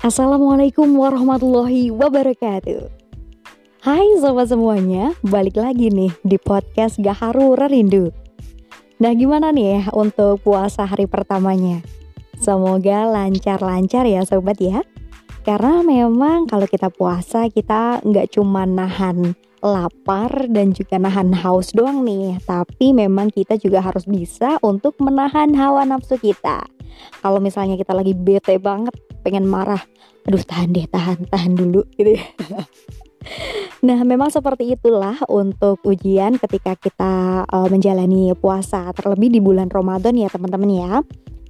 Assalamualaikum warahmatullahi wabarakatuh. Hai sobat semuanya, balik lagi nih di podcast Gaharu Rindu Nah gimana nih ya untuk puasa hari pertamanya? Semoga lancar-lancar ya sobat ya. Karena memang kalau kita puasa kita nggak cuma nahan lapar dan juga nahan haus doang nih Tapi memang kita juga harus bisa untuk menahan hawa nafsu kita. Kalau misalnya kita lagi bete banget pengen marah aduh tahan deh tahan tahan dulu gitu ya Nah, memang seperti itulah untuk ujian ketika kita uh, menjalani puasa, terlebih di bulan Ramadan ya, teman-teman ya.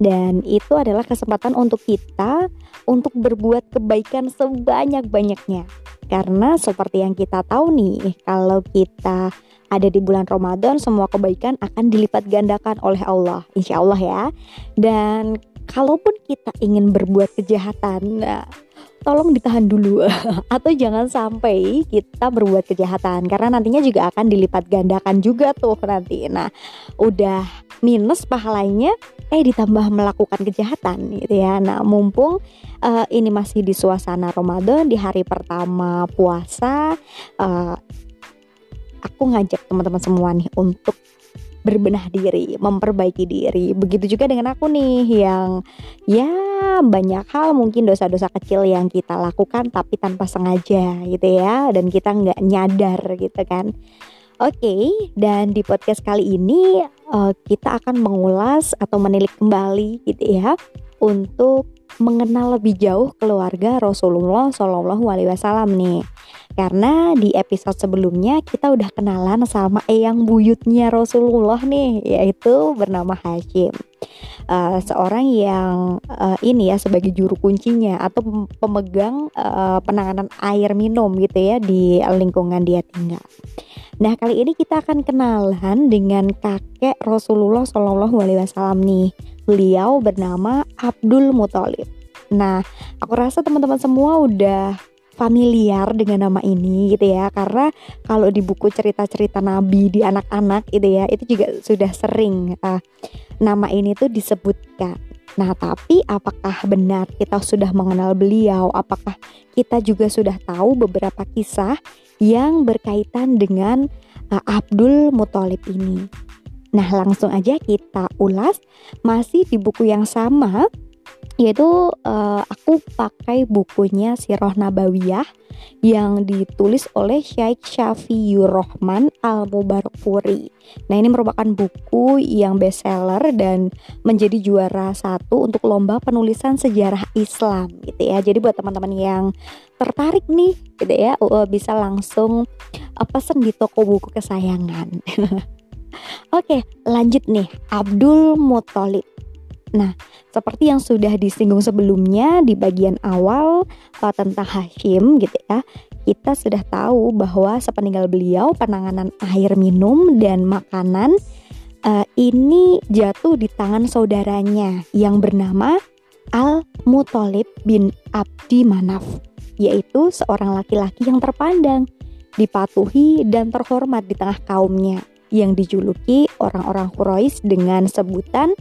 Dan itu adalah kesempatan untuk kita untuk berbuat kebaikan sebanyak-banyaknya. Karena seperti yang kita tahu nih, kalau kita ada di bulan Ramadan, semua kebaikan akan dilipat gandakan oleh Allah, insya Allah ya. Dan kalaupun kita ingin berbuat kejahatan, nah, tolong ditahan dulu atau jangan sampai kita berbuat kejahatan karena nantinya juga akan dilipat gandakan juga tuh nanti. Nah, udah minus pahalanya eh ditambah melakukan kejahatan gitu ya. Nah, mumpung uh, ini masih di suasana Ramadan di hari pertama puasa uh, aku ngajak teman-teman semua nih untuk berbenah diri, memperbaiki diri. Begitu juga dengan aku nih yang ya banyak hal mungkin dosa-dosa kecil yang kita lakukan tapi tanpa sengaja gitu ya dan kita nggak nyadar gitu kan. Oke, okay, dan di podcast kali ini uh, kita akan mengulas atau menilik kembali gitu ya untuk mengenal lebih jauh keluarga Rasulullah Shallallahu Alaihi Wasallam nih. Karena di episode sebelumnya kita udah kenalan sama eyang buyutnya Rasulullah nih, yaitu bernama Hashim. Uh, seorang yang uh, ini ya sebagai juru kuncinya atau pemegang uh, penanganan air minum gitu ya di lingkungan dia tinggal. Nah kali ini kita akan kenalan dengan kakek Rasulullah Shallallahu Alaihi Wasallam nih. Beliau bernama Abdul Muthalib. Nah, aku rasa teman-teman semua udah familiar dengan nama ini gitu ya karena kalau di buku cerita-cerita nabi di anak-anak gitu ya itu juga sudah sering uh, nama ini tuh disebutkan Nah, tapi apakah benar kita sudah mengenal beliau? Apakah kita juga sudah tahu beberapa kisah yang berkaitan dengan uh, Abdul Muthalib ini? Nah, langsung aja kita ulas masih di buku yang sama yaitu uh, aku pakai bukunya Sirah Nabawiyah yang ditulis oleh Syekh Syafiur Rahman Al Mubarakpuri. Nah ini merupakan buku yang bestseller dan menjadi juara satu untuk lomba penulisan sejarah Islam gitu ya. Jadi buat teman-teman yang tertarik nih gitu ya uh, bisa langsung uh, pesen di toko buku kesayangan. Oke lanjut nih Abdul Muthalib Nah, seperti yang sudah disinggung sebelumnya di bagian awal uh, tentang Hashim gitu ya, kita sudah tahu bahwa sepeninggal beliau penanganan air minum dan makanan uh, ini jatuh di tangan saudaranya yang bernama Al Muthalib bin Abdi Manaf, yaitu seorang laki-laki yang terpandang, dipatuhi dan terhormat di tengah kaumnya yang dijuluki orang-orang Quraisy dengan sebutan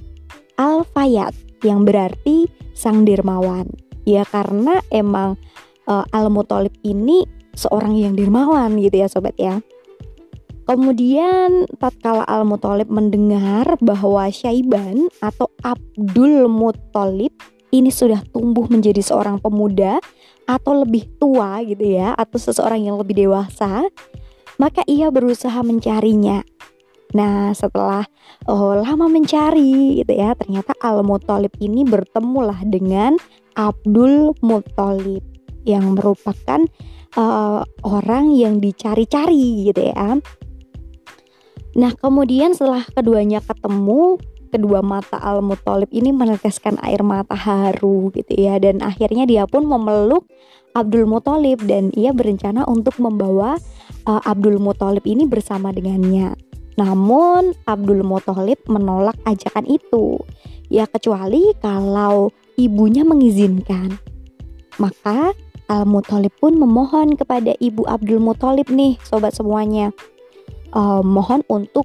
Al-Fayat yang berarti sang dermawan. Ya karena emang uh, Al-Muthalib ini seorang yang dermawan gitu ya sobat ya. Kemudian tatkala Al-Muthalib mendengar bahwa Syaiban atau Abdul Muthalib ini sudah tumbuh menjadi seorang pemuda atau lebih tua gitu ya atau seseorang yang lebih dewasa, maka ia berusaha mencarinya Nah, setelah oh, lama mencari gitu ya, ternyata Al Muthalib ini bertemulah dengan Abdul Muthalib yang merupakan uh, orang yang dicari-cari gitu ya. Nah, kemudian setelah keduanya ketemu, kedua mata Al Muthalib ini meneteskan air mata haru gitu ya dan akhirnya dia pun memeluk Abdul Muthalib dan ia berencana untuk membawa uh, Abdul Muthalib ini bersama dengannya. Namun Abdul Muthalib menolak ajakan itu. Ya kecuali kalau ibunya mengizinkan. Maka Al Muthalib pun memohon kepada ibu Abdul Muthalib nih sobat semuanya. Uh, mohon untuk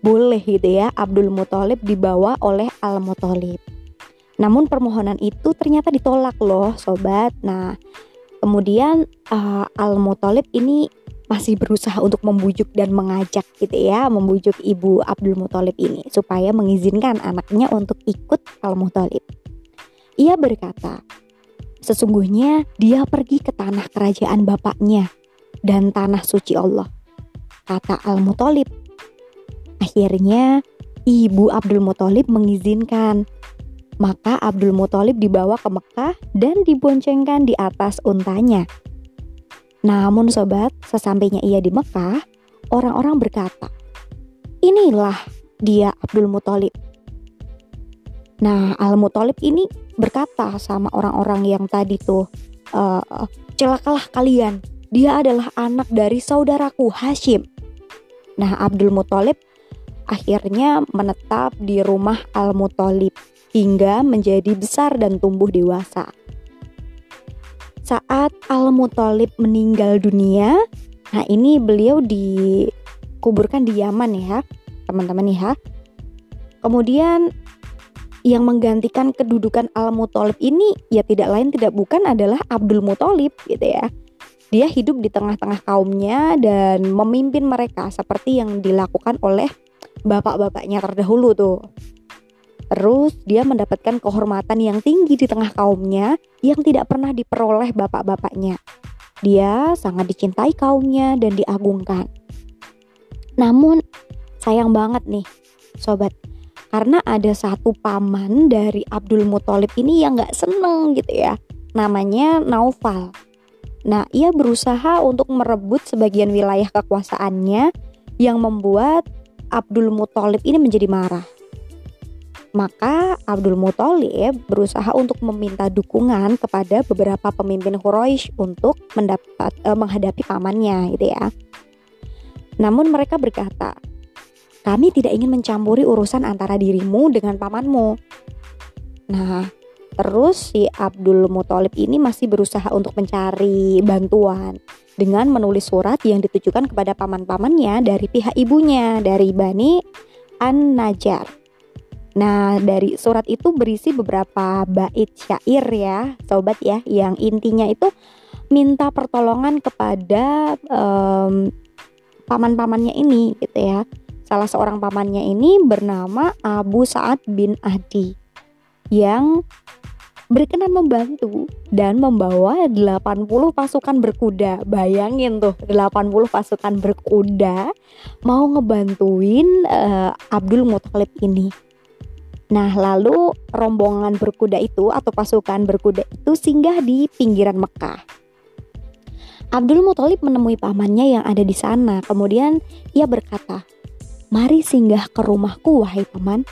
boleh gitu ya Abdul Muthalib dibawa oleh Al Muthalib. Namun permohonan itu ternyata ditolak loh sobat. Nah kemudian uh, Al-Muthalib ini masih berusaha untuk membujuk dan mengajak gitu ya, membujuk ibu Abdul Muthalib ini supaya mengizinkan anaknya untuk ikut Al-Muthalib. Ia berkata, sesungguhnya dia pergi ke tanah kerajaan bapaknya dan tanah suci Allah. Kata Al-Muthalib. Akhirnya ibu Abdul Muthalib mengizinkan. Maka Abdul Muthalib dibawa ke Mekah dan diboncengkan di atas untanya namun sobat, sesampainya ia di Mekah, orang-orang berkata, inilah dia Abdul Muthalib. Nah, Al Muthalib ini berkata sama orang-orang yang tadi tuh, e, celakalah kalian, dia adalah anak dari saudaraku Hashim. Nah, Abdul Muthalib akhirnya menetap di rumah Al Muthalib hingga menjadi besar dan tumbuh dewasa saat Al-Muthalib meninggal dunia. Nah, ini beliau dikuburkan di Yaman ya, teman-teman ya. Kemudian yang menggantikan kedudukan Al-Muthalib ini ya tidak lain tidak bukan adalah Abdul Muthalib gitu ya. Dia hidup di tengah-tengah kaumnya dan memimpin mereka seperti yang dilakukan oleh bapak-bapaknya terdahulu tuh. Terus dia mendapatkan kehormatan yang tinggi di tengah kaumnya yang tidak pernah diperoleh bapak-bapaknya. Dia sangat dicintai kaumnya dan diagungkan. Namun sayang banget nih sobat karena ada satu paman dari Abdul Muthalib ini yang gak seneng gitu ya namanya Naufal. Nah ia berusaha untuk merebut sebagian wilayah kekuasaannya yang membuat Abdul Muthalib ini menjadi marah. Maka Abdul Muthalib berusaha untuk meminta dukungan kepada beberapa pemimpin Quraisy untuk mendapat eh, menghadapi pamannya gitu ya. Namun mereka berkata, "Kami tidak ingin mencampuri urusan antara dirimu dengan pamanmu." Nah, terus si Abdul Muthalib ini masih berusaha untuk mencari bantuan dengan menulis surat yang ditujukan kepada paman-pamannya dari pihak ibunya dari Bani An-Najjar. Nah, dari surat itu berisi beberapa bait syair ya, sobat ya, yang intinya itu minta pertolongan kepada um, paman-pamannya ini gitu ya. Salah seorang pamannya ini bernama Abu Sa'ad bin Adi yang berkenan membantu dan membawa 80 pasukan berkuda. Bayangin tuh 80 pasukan berkuda mau ngebantuin uh, Abdul Muthalib ini. Nah, lalu rombongan berkuda itu atau pasukan berkuda itu singgah di pinggiran Mekah. Abdul Muthalib menemui pamannya yang ada di sana. Kemudian ia berkata, "Mari singgah ke rumahku, wahai paman."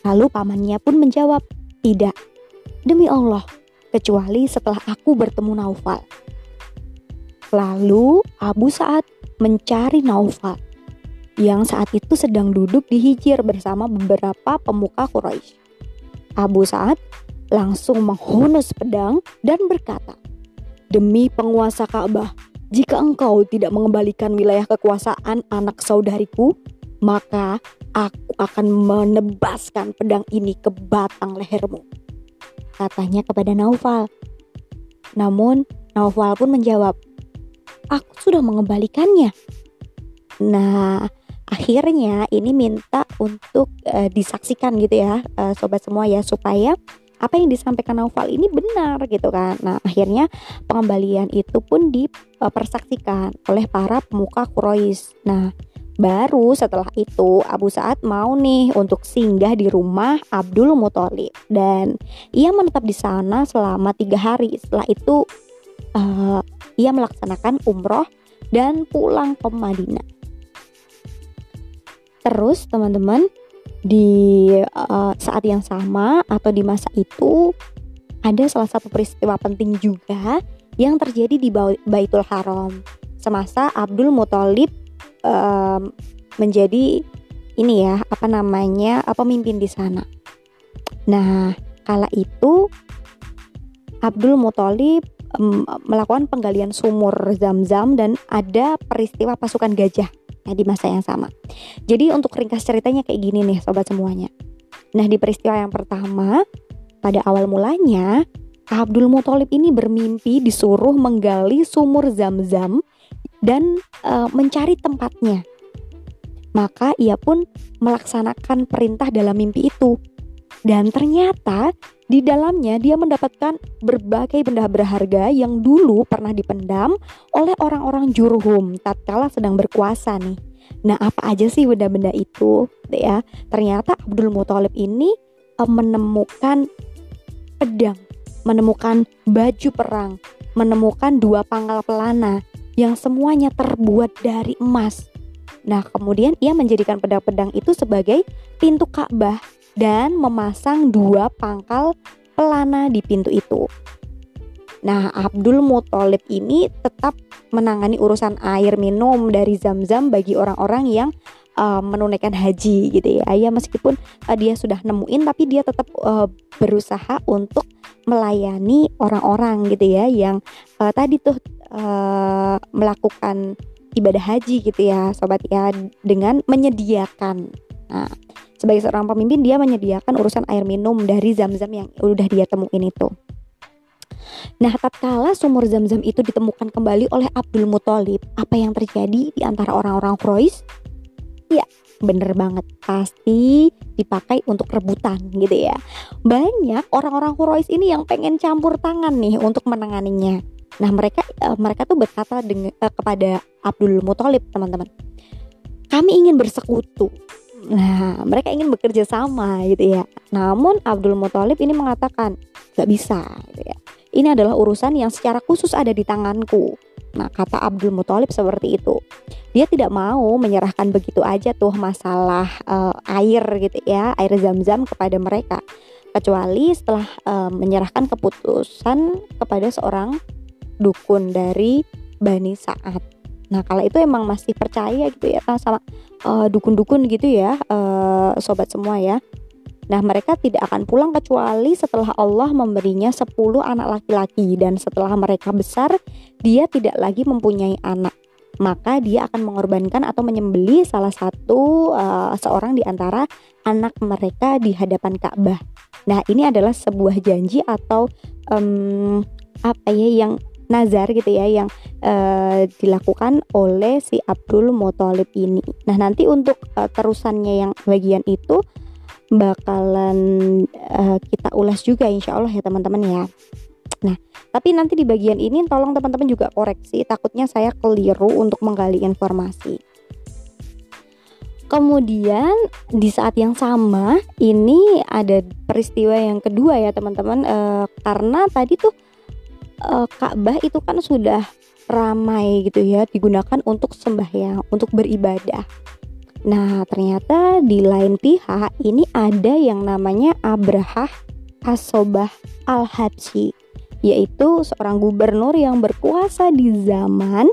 Lalu pamannya pun menjawab, "Tidak, demi Allah, kecuali setelah aku bertemu Naufal." Lalu Abu Sa'ad mencari Naufal yang saat itu sedang duduk di Hijir bersama beberapa pemuka Quraisy. Abu Sa'ad langsung menghunus pedang dan berkata, Demi penguasa Ka'bah, jika engkau tidak mengembalikan wilayah kekuasaan anak saudariku, maka aku akan menebaskan pedang ini ke batang lehermu. Katanya kepada Naufal. Namun Naufal pun menjawab, aku sudah mengembalikannya. Nah, akhirnya ini minta untuk uh, disaksikan gitu ya uh, sobat semua ya supaya apa yang disampaikan Naufal ini benar gitu kan. Nah, akhirnya pengembalian itu pun dipersaksikan oleh para pemuka Quraisy. Nah, baru setelah itu Abu Sa'ad mau nih untuk singgah di rumah Abdul Muthalib dan ia menetap di sana selama tiga hari. Setelah itu uh, ia melaksanakan umroh dan pulang ke Madinah. Terus teman-teman di uh, saat yang sama atau di masa itu ada salah satu peristiwa penting juga yang terjadi di Baitul Haram semasa Abdul Muthalib um, menjadi ini ya apa namanya pemimpin di sana. Nah kala itu Abdul Muthalib melakukan penggalian sumur Zam-Zam dan ada peristiwa pasukan gajah ya, di masa yang sama. Jadi untuk ringkas ceritanya kayak gini nih sobat semuanya. Nah, di peristiwa yang pertama, pada awal mulanya, Abdul Muthalib ini bermimpi disuruh menggali sumur Zam-Zam dan e, mencari tempatnya. Maka ia pun melaksanakan perintah dalam mimpi itu. Dan ternyata di dalamnya dia mendapatkan berbagai benda berharga yang dulu pernah dipendam oleh orang-orang Jurhum tatkala sedang berkuasa nih. Nah, apa aja sih benda-benda itu? Ya, ternyata Abdul Muthalib ini uh, menemukan pedang, menemukan baju perang, menemukan dua pangkal pelana yang semuanya terbuat dari emas. Nah, kemudian ia menjadikan pedang-pedang itu sebagai pintu Ka'bah dan memasang dua pangkal pelana di pintu itu. Nah, Abdul Muthalib ini tetap menangani urusan air minum dari Zam-Zam bagi orang-orang yang uh, menunaikan haji gitu ya. Ya meskipun uh, dia sudah nemuin tapi dia tetap uh, berusaha untuk melayani orang-orang gitu ya yang uh, tadi tuh uh, melakukan ibadah haji gitu ya, sobat ya dengan menyediakan. Nah, sebagai seorang pemimpin dia menyediakan urusan air minum dari zam-zam yang udah dia temuin itu. Nah, tatkala sumur zam-zam itu ditemukan kembali oleh Abdul Muthalib, apa yang terjadi di antara orang-orang Quraisy? Ya, bener banget pasti dipakai untuk rebutan gitu ya. Banyak orang-orang Quraisy ini yang pengen campur tangan nih untuk menanganinya. Nah, mereka uh, mereka tuh berkata dengan uh, kepada Abdul Muthalib, teman-teman. Kami ingin bersekutu Nah, mereka ingin bekerja sama gitu ya. Namun Abdul Muthalib ini mengatakan, gak bisa gitu ya. Ini adalah urusan yang secara khusus ada di tanganku. Nah, kata Abdul Muthalib seperti itu. Dia tidak mau menyerahkan begitu aja tuh masalah uh, air gitu ya, air zam-zam kepada mereka. Kecuali setelah uh, menyerahkan keputusan kepada seorang dukun dari Bani Sa'ad. Nah, kalau itu emang masih percaya gitu ya sama eh, dukun-dukun gitu ya, uh, sobat semua ya. Nah, mereka tidak akan pulang kecuali setelah Allah memberinya 10 anak laki-laki dan setelah mereka besar, dia tidak lagi mempunyai anak. Maka dia akan mengorbankan atau menyembeli salah satu uh, seorang di antara anak mereka di hadapan Ka'bah. Nah, ini adalah sebuah janji atau um, apa ya yang nazar gitu ya yang uh, dilakukan oleh si Abdul Muthalib ini. Nah, nanti untuk uh, terusannya yang bagian itu bakalan uh, kita ulas juga insya Allah ya teman-teman ya. Nah, tapi nanti di bagian ini tolong teman-teman juga koreksi, takutnya saya keliru untuk menggali informasi. Kemudian di saat yang sama ini ada peristiwa yang kedua ya teman-teman e, karena tadi tuh uh, Ka'bah itu kan sudah ramai gitu ya digunakan untuk sembahyang, untuk beribadah. Nah, ternyata di lain pihak ini ada yang namanya Abrahah Asobah Al-Habsyi, yaitu seorang gubernur yang berkuasa di zaman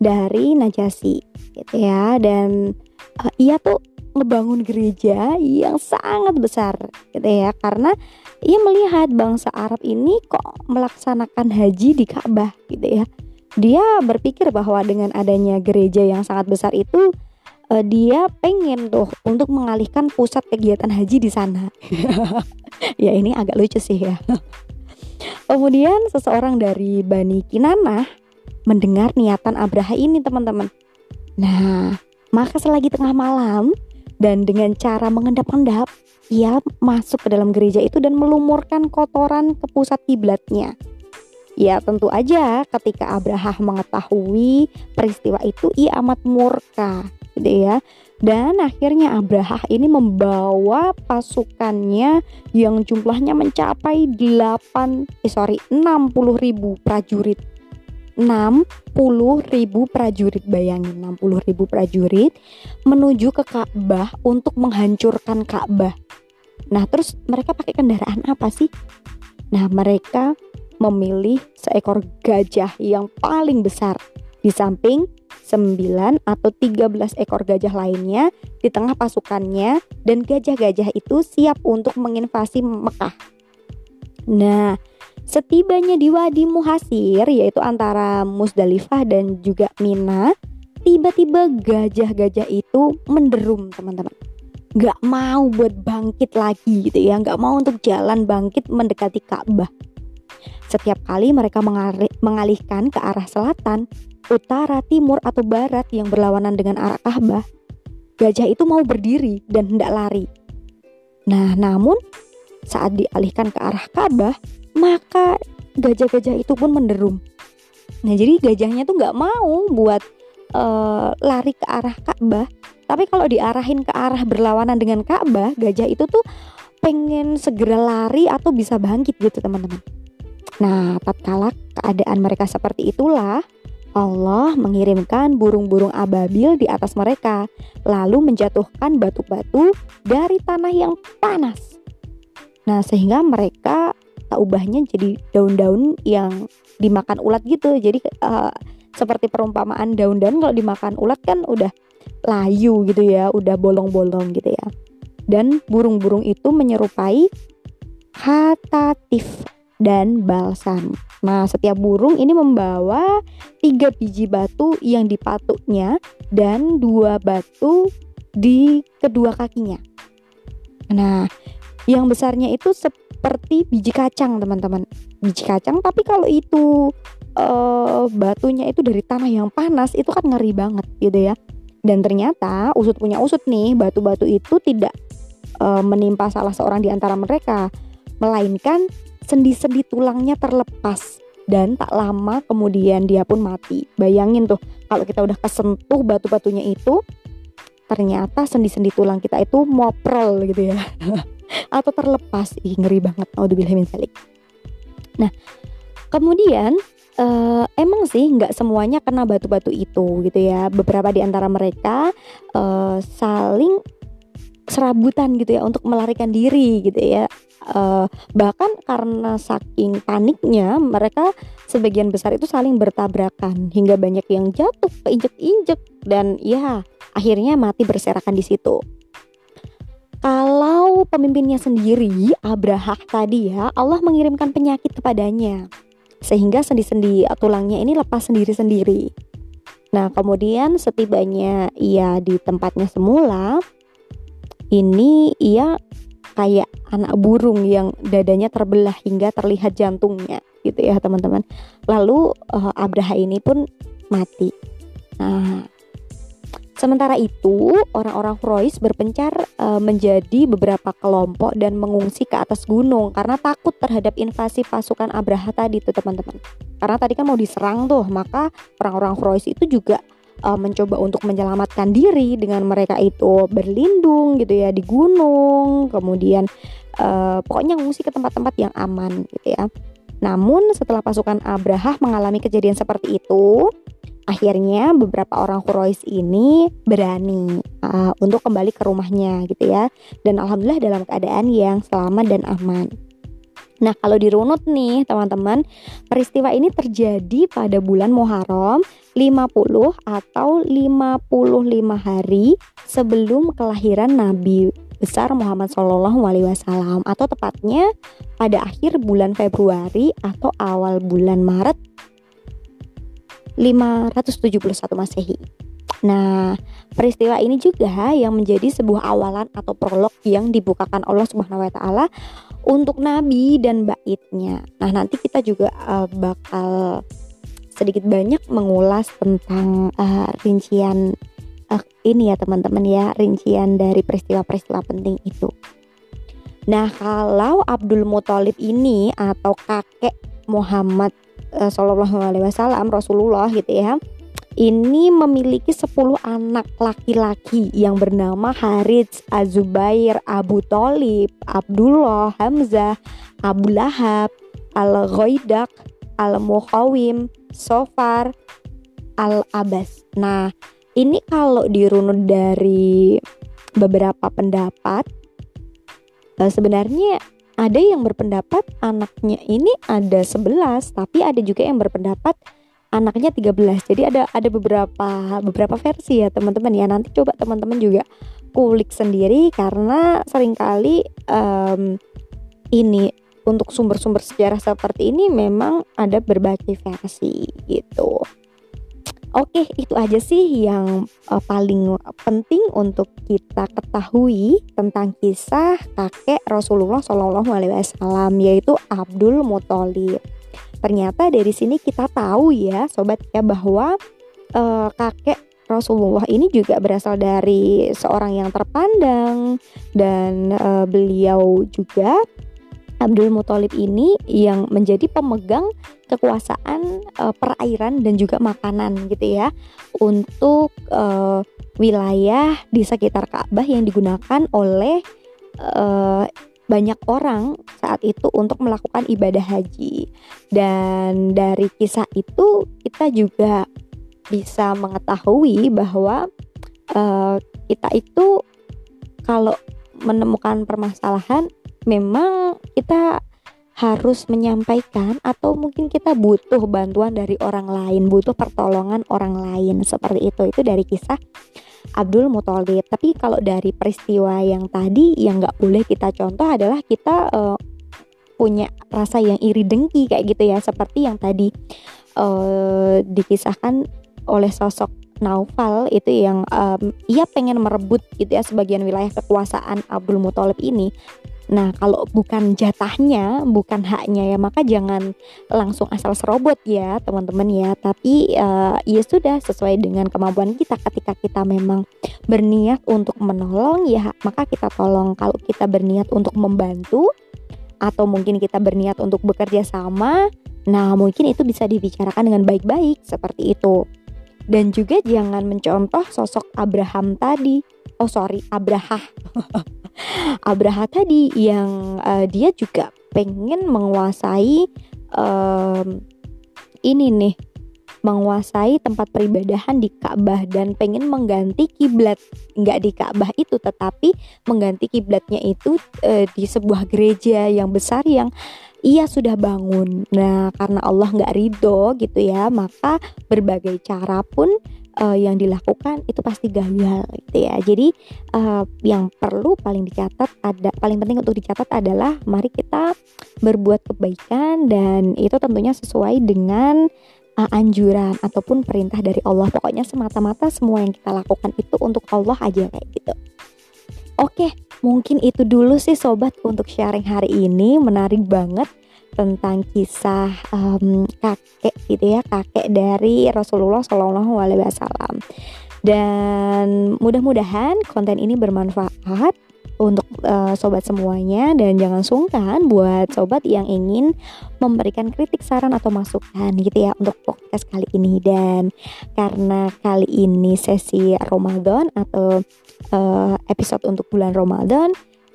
dari Najasyi gitu ya dan uh, ia tuh ngebangun gereja yang sangat besar gitu ya. Karena ia melihat bangsa Arab ini kok melaksanakan haji di Ka'bah gitu ya. Dia berpikir bahwa dengan adanya gereja yang sangat besar itu uh, dia pengen tuh untuk mengalihkan pusat kegiatan haji di sana. Ya ini agak lucu sih ya. Kemudian seseorang dari Bani Kinanah mendengar niatan Abraha ini teman-teman. Nah maka selagi tengah malam dan dengan cara mengendap-endap ia masuk ke dalam gereja itu dan melumurkan kotoran ke pusat kiblatnya. Ya tentu aja ketika Abraham mengetahui peristiwa itu ia amat murka gitu ya. Dan akhirnya Abraham ini membawa pasukannya yang jumlahnya mencapai 8 eh sorry 60 ribu prajurit 60 ribu prajurit. Bayangin 60 ribu prajurit menuju ke Ka'bah untuk menghancurkan Ka'bah. Nah terus mereka pakai kendaraan apa sih? Nah mereka memilih seekor gajah yang paling besar. Di samping 9 atau 13 ekor gajah lainnya di tengah pasukannya dan gajah-gajah itu siap untuk menginvasi Mekah. Nah, Setibanya di Wadi Muhasir yaitu antara Musdalifah dan juga Mina, tiba-tiba gajah-gajah itu menderum teman-teman. nggak mau buat bangkit lagi gitu ya. Nggak mau untuk jalan bangkit mendekati Ka'bah. Setiap kali mereka mengalihkan ke arah selatan utara timur atau barat yang berlawanan dengan arah Ka'bah gajah itu mau berdiri dan hendak lari. Nah namun saat dialihkan ke arah Ka'bah maka gajah-gajah itu pun menderum nah jadi gajahnya tuh nggak mau buat uh, lari ke arah Ka'bah tapi kalau diarahin ke arah berlawanan dengan Ka'bah, gajah itu tuh pengen segera lari atau bisa bangkit gitu teman-teman. Nah, tatkala keadaan mereka seperti itulah Allah mengirimkan burung-burung ababil di atas mereka, lalu menjatuhkan batu-batu dari tanah yang panas. Nah, sehingga mereka tak ubahnya jadi daun-daun yang dimakan ulat gitu. Jadi uh, seperti perumpamaan daun-daun kalau dimakan ulat kan udah layu gitu ya, udah bolong-bolong gitu ya. Dan burung-burung itu menyerupai hatatif dan balsam. Nah, setiap burung ini membawa tiga biji batu yang di patuknya dan dua batu di kedua kakinya. Nah, yang besarnya itu seperti biji kacang, teman-teman. Biji kacang, tapi kalau itu uh, batunya itu dari tanah yang panas, itu kan ngeri banget gitu ya. Dan ternyata usut punya usut nih, batu-batu itu tidak e, menimpa salah seorang di antara mereka, melainkan sendi-sendi tulangnya terlepas dan tak lama kemudian dia pun mati. Bayangin tuh kalau kita udah kesentuh batu-batunya itu ternyata sendi-sendi tulang kita itu moprol gitu ya. Atau terlepas. Ih, ngeri banget. Auzubillahi min Nah, kemudian uh, emang sih nggak semuanya kena batu-batu itu gitu ya beberapa di antara mereka uh, saling serabutan gitu ya untuk melarikan diri gitu ya uh, bahkan karena saking paniknya mereka sebagian besar itu saling bertabrakan hingga banyak yang jatuh keinjek-injek dan ya akhirnya mati berserakan di situ kalau pemimpinnya sendiri Abraha tadi ya Allah mengirimkan penyakit kepadanya sehingga sendi-sendi tulangnya ini lepas sendiri-sendiri. Nah, kemudian setibanya ia di tempatnya semula, ini ia kayak anak burung yang dadanya terbelah hingga terlihat jantungnya gitu ya teman-teman. Lalu uh, Abraha ini pun mati. Nah, Sementara itu, orang-orang Quraisy berpencar e, menjadi beberapa kelompok dan mengungsi ke atas gunung karena takut terhadap invasi pasukan Abraha tadi tuh teman-teman. Karena tadi kan mau diserang tuh, maka orang-orang Quraisy itu juga e, mencoba untuk menyelamatkan diri dengan mereka itu berlindung gitu ya di gunung, kemudian e, pokoknya mengungsi ke tempat-tempat yang aman gitu ya. Namun setelah pasukan Abraha mengalami kejadian seperti itu, akhirnya beberapa orang Quraisy ini berani uh, untuk kembali ke rumahnya gitu ya dan alhamdulillah dalam keadaan yang selamat dan aman. Nah, kalau dirunut nih teman-teman, peristiwa ini terjadi pada bulan Muharram 50 atau 55 hari sebelum kelahiran Nabi besar Muhammad Shallallahu Alaihi Wasallam atau tepatnya pada akhir bulan Februari atau awal bulan Maret 571 Masehi. Nah, peristiwa ini juga yang menjadi sebuah awalan atau prolog yang dibukakan Allah Subhanahu wa taala untuk nabi dan baitnya. Nah, nanti kita juga uh, bakal sedikit banyak mengulas tentang uh, rincian uh, ini ya teman-teman ya, rincian dari peristiwa-peristiwa penting itu. Nah, kalau Abdul Muthalib ini atau kakek Muhammad uh, Alaihi Wasallam Rasulullah gitu ya ini memiliki 10 anak laki-laki yang bernama Harits, Azubair, Abu Talib, Abdullah, Hamzah, Abu Lahab, Al-Ghaidak, Al-Mukhawim, Sofar, Al-Abbas. Nah, ini kalau dirunut dari beberapa pendapat eh, sebenarnya ada yang berpendapat anaknya ini ada 11 tapi ada juga yang berpendapat anaknya 13 jadi ada ada beberapa beberapa versi ya teman-teman. Ya nanti coba teman-teman juga kulik sendiri karena sering kali um, ini untuk sumber-sumber sejarah seperti ini memang ada berbagai versi gitu Oke, itu aja sih yang uh, paling penting untuk kita ketahui tentang kisah kakek Rasulullah Shallallahu Alaihi Wasallam yaitu Abdul Muthalib. Ternyata dari sini kita tahu ya, sobat ya bahwa uh, kakek Rasulullah ini juga berasal dari seorang yang terpandang dan uh, beliau juga Abdul Muthalib ini yang menjadi pemegang kekuasaan uh, perairan dan juga makanan gitu ya untuk uh, wilayah di sekitar Ka'bah yang digunakan oleh uh, banyak orang saat itu untuk melakukan ibadah haji. Dan dari kisah itu kita juga bisa mengetahui bahwa uh, kita itu kalau menemukan permasalahan memang kita harus menyampaikan atau mungkin kita butuh bantuan dari orang lain, butuh pertolongan orang lain seperti itu. Itu dari kisah Abdul Muthalib. Tapi kalau dari peristiwa yang tadi yang nggak boleh kita contoh adalah kita uh, punya rasa yang iri dengki kayak gitu ya, seperti yang tadi uh, dikisahkan oleh sosok Naufal itu yang um, ia pengen merebut gitu ya sebagian wilayah kekuasaan Abdul Muthalib ini Nah, kalau bukan jatahnya, bukan haknya ya, maka jangan langsung asal serobot ya, teman-teman ya. Tapi uh, ya sudah sesuai dengan kemampuan kita. Ketika kita memang berniat untuk menolong, ya maka kita tolong. Kalau kita berniat untuk membantu, atau mungkin kita berniat untuk bekerja sama, nah mungkin itu bisa dibicarakan dengan baik-baik seperti itu. Dan juga jangan mencontoh sosok Abraham tadi. Oh sorry, Abraha. Abraha tadi yang uh, dia juga pengen menguasai um, ini nih menguasai tempat peribadahan di Ka'bah dan pengen mengganti kiblat nggak di Ka'bah itu tetapi mengganti kiblatnya itu e, di sebuah gereja yang besar yang ia sudah bangun. Nah, karena Allah nggak ridho gitu ya, maka berbagai cara pun uh, yang dilakukan itu pasti gagal gitu ya. Jadi uh, yang perlu paling dicatat ada paling penting untuk dicatat adalah mari kita berbuat kebaikan dan itu tentunya sesuai dengan uh, anjuran ataupun perintah dari Allah. Pokoknya semata-mata semua yang kita lakukan itu untuk Allah aja kayak gitu. Oke, mungkin itu dulu sih sobat untuk sharing hari ini. Menarik banget tentang kisah um, kakek gitu ya kakek dari Rasulullah Shallallahu Alaihi Wasallam. Dan mudah-mudahan konten ini bermanfaat untuk uh, sobat semuanya. Dan jangan sungkan buat sobat yang ingin memberikan kritik saran atau masukan gitu ya untuk podcast kali ini. Dan karena kali ini sesi Ramadan atau uh, episode untuk bulan Ramadan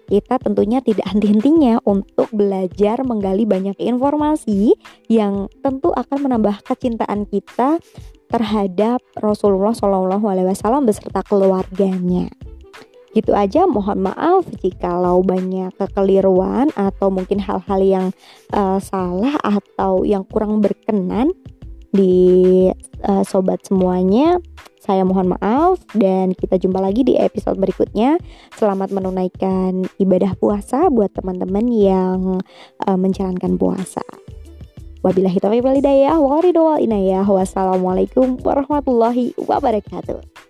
kita tentunya tidak henti-hentinya untuk belajar menggali banyak informasi yang tentu akan menambah kecintaan kita terhadap Rasulullah Shallallahu Alaihi Wasallam beserta keluarganya. Gitu aja, mohon maaf jikalau banyak kekeliruan atau mungkin hal-hal yang uh, salah atau yang kurang berkenan di uh, sobat semuanya. Saya mohon maaf dan kita jumpa lagi di episode berikutnya. Selamat menunaikan ibadah puasa buat teman-teman yang uh, menjalankan puasa. Wabillahi taufiq wal hidayah wa inayah. Wassalamualaikum warahmatullahi wabarakatuh.